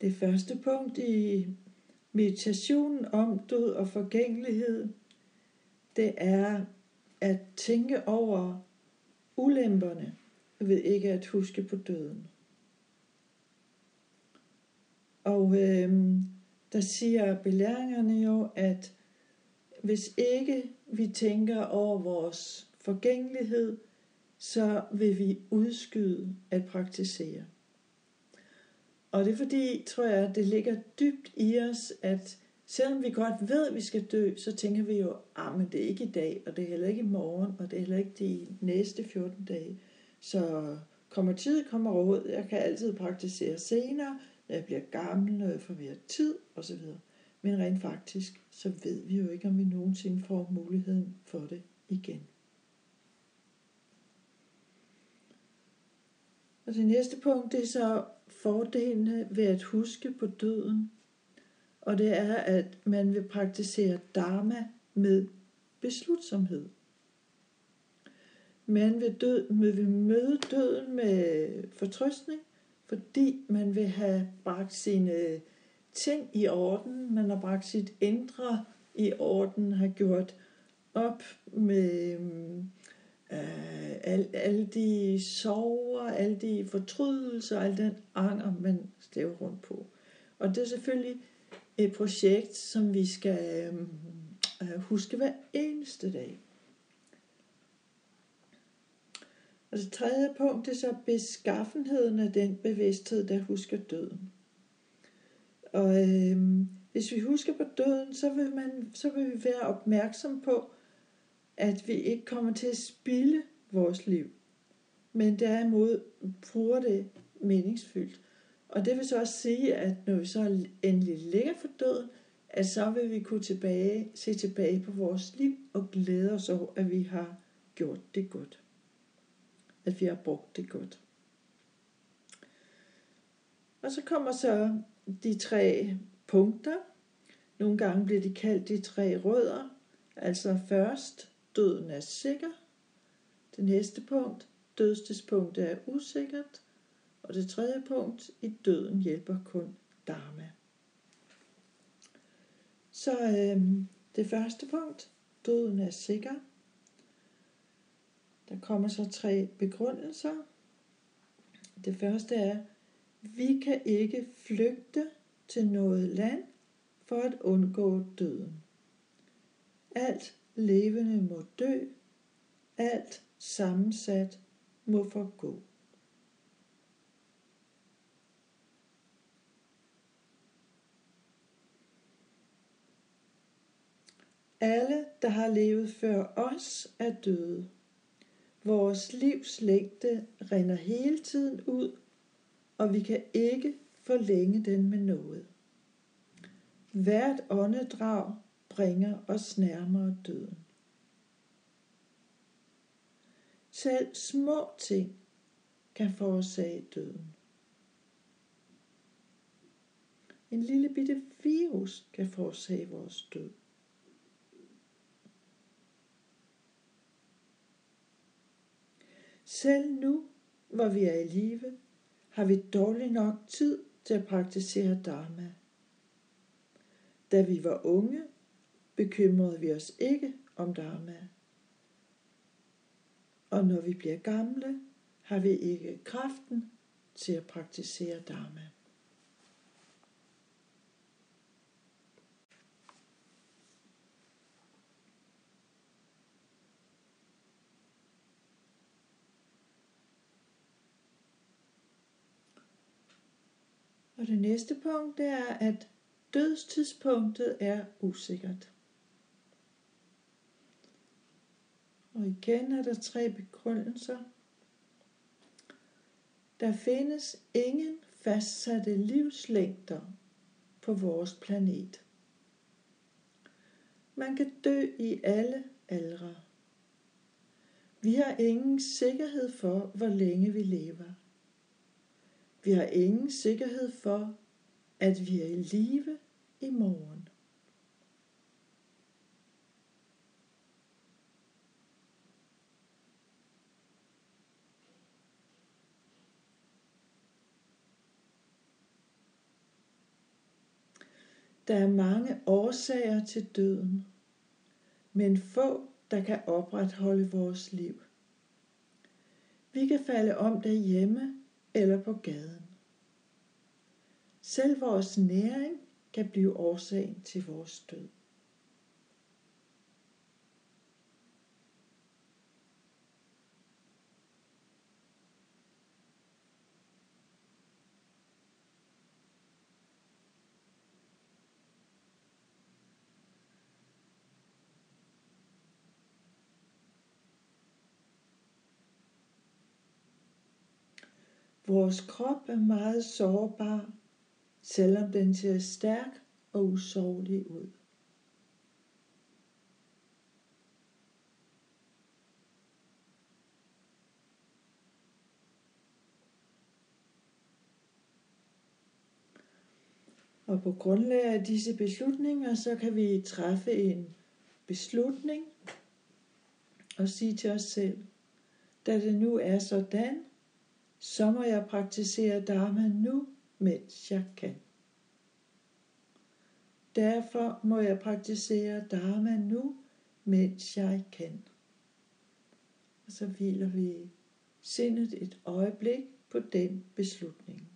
Det første punkt i meditationen om død og forgængelighed, det er at tænke over ulemperne ved ikke at huske på døden. Og øh, der siger belæringerne jo, at hvis ikke vi tænker over vores forgængelighed, så vil vi udskyde at praktisere. Og det er fordi, tror jeg, at det ligger dybt i os, at selvom vi godt ved, at vi skal dø, så tænker vi jo, ah, men det er ikke i dag, og det er heller ikke i morgen, og det er heller ikke de næste 14 dage. Så kommer tid, kommer råd. Jeg kan altid praktisere senere, når jeg bliver gammel, når jeg får mere tid osv. Men rent faktisk, så ved vi jo ikke, om vi nogensinde får muligheden for det igen. Og det næste punkt, det er så fordelene ved at huske på døden. Og det er, at man vil praktisere dharma med beslutsomhed. Man vil, død, man vil møde døden med fortrøstning, fordi man vil have bragt sine ting i orden, man har bragt sit indre i orden, har gjort op med øh, alle, alle de sorger, alle de fortrydelser, al den anger, man stæver rundt på. Og det er selvfølgelig et projekt, som vi skal øhm, øh, huske hver eneste dag. Og det tredje punkt er så beskaffenheden af den bevidsthed, der husker døden. Og øh, hvis vi husker på døden, så vil, man, så vil vi være opmærksom på, at vi ikke kommer til at spille vores liv, men derimod bruger det meningsfyldt. Og det vil så også sige, at når vi så endelig ligger for døden, at så vil vi kunne tilbage, se tilbage på vores liv og glæde os over, at vi har gjort det godt at vi har brugt det godt. Og så kommer så de tre punkter. Nogle gange bliver de kaldt de tre rødder. Altså først, døden er sikker. Det næste punkt, dødstidspunktet er usikkert. Og det tredje punkt, i døden hjælper kun dharma. Så øh, det første punkt, døden er sikker. Der kommer så tre begrundelser. Det første er, vi kan ikke flygte til noget land for at undgå døden. Alt levende må dø, alt sammensat må forgå. Alle, der har levet før os, er døde. Vores livs længde rinder hele tiden ud, og vi kan ikke forlænge den med noget. Hvert åndedrag bringer os nærmere døden. Selv små ting kan forårsage døden. En lille bitte virus kan forårsage vores død. Selv nu, hvor vi er i live, har vi dårlig nok tid til at praktisere Dharma. Da vi var unge, bekymrede vi os ikke om Dharma. Og når vi bliver gamle, har vi ikke kraften til at praktisere Dharma. Og det næste punkt det er, at dødstidspunktet er usikkert. Og igen er der tre begrundelser. Der findes ingen fastsatte livslængder på vores planet. Man kan dø i alle aldre. Vi har ingen sikkerhed for, hvor længe vi lever. Vi har ingen sikkerhed for, at vi er i live i morgen. Der er mange årsager til døden, men få, der kan opretholde vores liv. Vi kan falde om derhjemme eller på gaden. Selv vores næring kan blive årsagen til vores død. Vores krop er meget sårbar, selvom den ser stærk og usårlig ud. Og på grundlag af disse beslutninger, så kan vi træffe en beslutning og sige til os selv, da det nu er sådan, så må jeg praktisere Dharma nu, mens jeg kan. Derfor må jeg praktisere Dharma nu, mens jeg kan. Og så hviler vi sindet et øjeblik på den beslutning.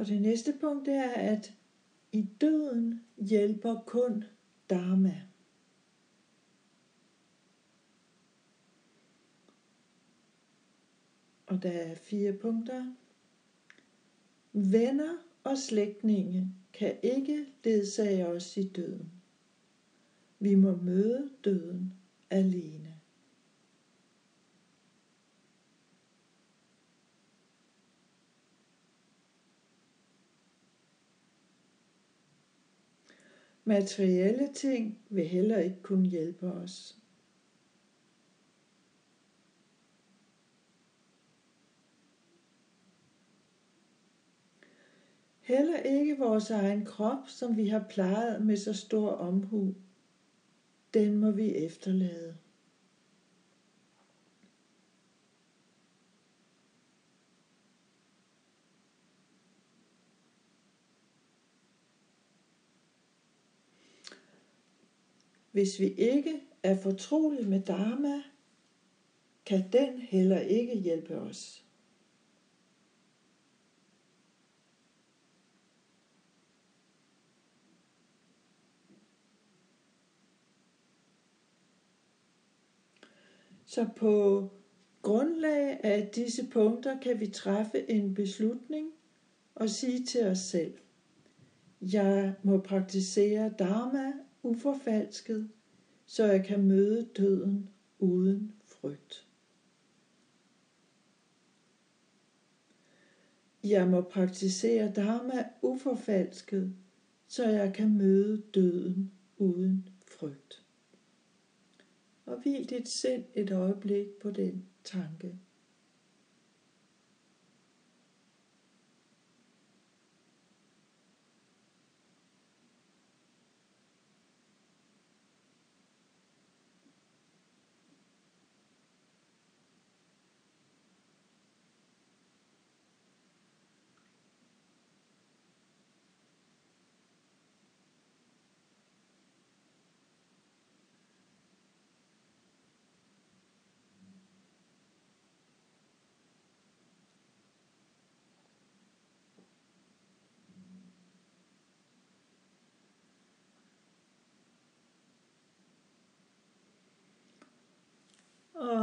Og det næste punkt er, at i døden hjælper kun Dharma. Og der er fire punkter. Venner og slægtninge kan ikke ledsage os i døden. Vi må møde døden alene. Materielle ting vil heller ikke kunne hjælpe os. Heller ikke vores egen krop, som vi har plejet med så stor omhu, den må vi efterlade. Hvis vi ikke er fortrolige med Dharma, kan den heller ikke hjælpe os. Så på grundlag af disse punkter kan vi træffe en beslutning og sige til os selv, jeg må praktisere Dharma uforfalsket, så jeg kan møde døden uden frygt. Jeg må praktisere Dharma uforfalsket, så jeg kan møde døden uden frygt. Og hvil dit sind et øjeblik på den tanke.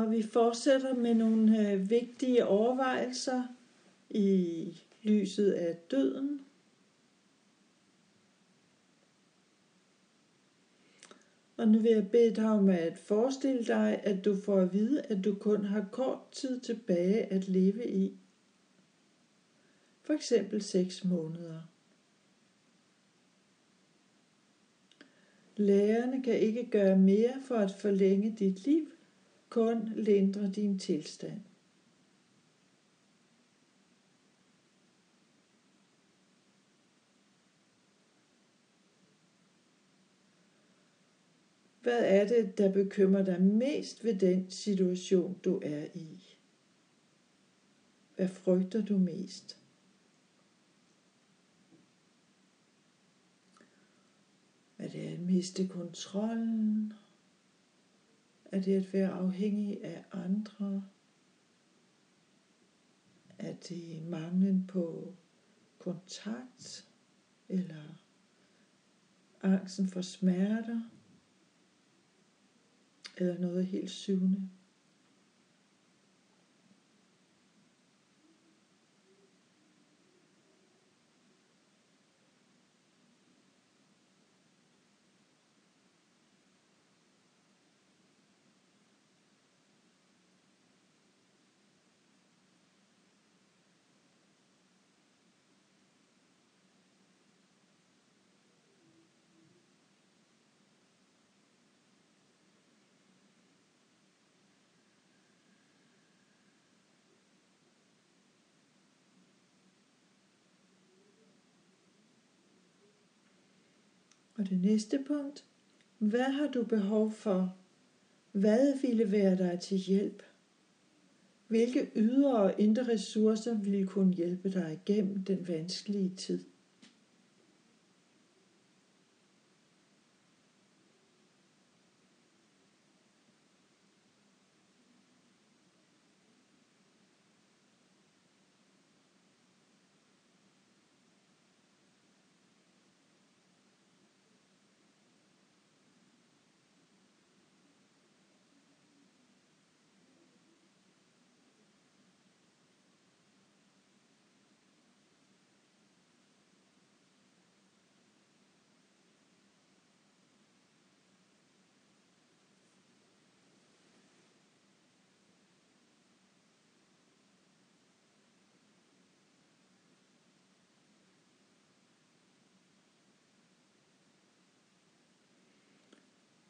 Og vi fortsætter med nogle øh, vigtige overvejelser i lyset af døden. Og nu vil jeg bede dig om at forestille dig, at du får at vide, at du kun har kort tid tilbage at leve i. For eksempel 6 måneder. Lærerne kan ikke gøre mere for at forlænge dit liv, kun lindre din tilstand. Hvad er det, der bekymrer dig mest ved den situation, du er i? Hvad frygter du mest? Er det at miste kontrollen? Er det at være afhængig af andre? Er det manglen på kontakt? Eller angsten for smerter? Eller noget helt syvende? Og det næste punkt. Hvad har du behov for? Hvad ville være dig til hjælp? Hvilke ydre og indre ressourcer ville kunne hjælpe dig igennem den vanskelige tid?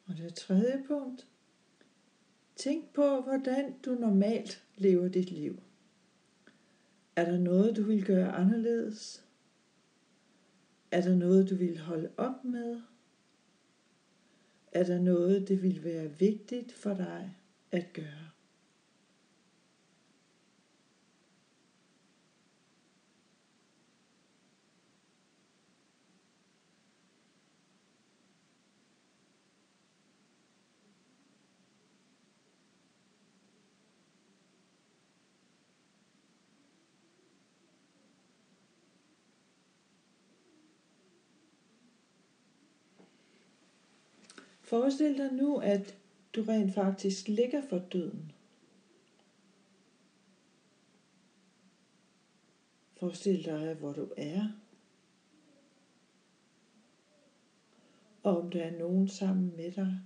Og det tredje punkt. Tænk på, hvordan du normalt lever dit liv. Er der noget, du vil gøre anderledes? Er der noget, du vil holde op med? Er der noget, det vil være vigtigt for dig at gøre? Forestil dig nu, at du rent faktisk ligger for døden. Forestil dig, hvor du er. Og om der er nogen sammen med dig.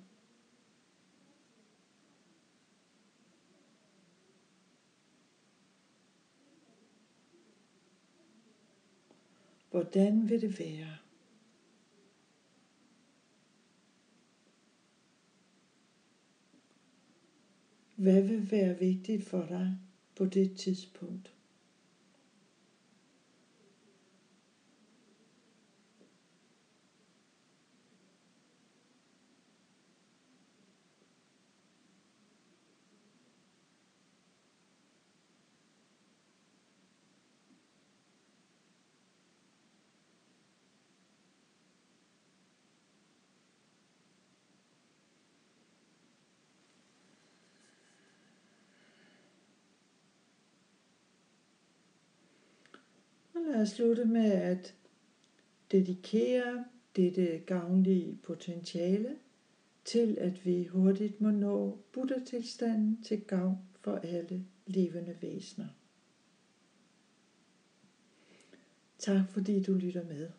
Hvordan vil det være? Hvad vil være vigtigt for dig på det tidspunkt? Lad os slutte med at dedikere dette gavnlige potentiale til, at vi hurtigt må nå Buddha-tilstanden til gavn for alle levende væsener. Tak fordi du lytter med.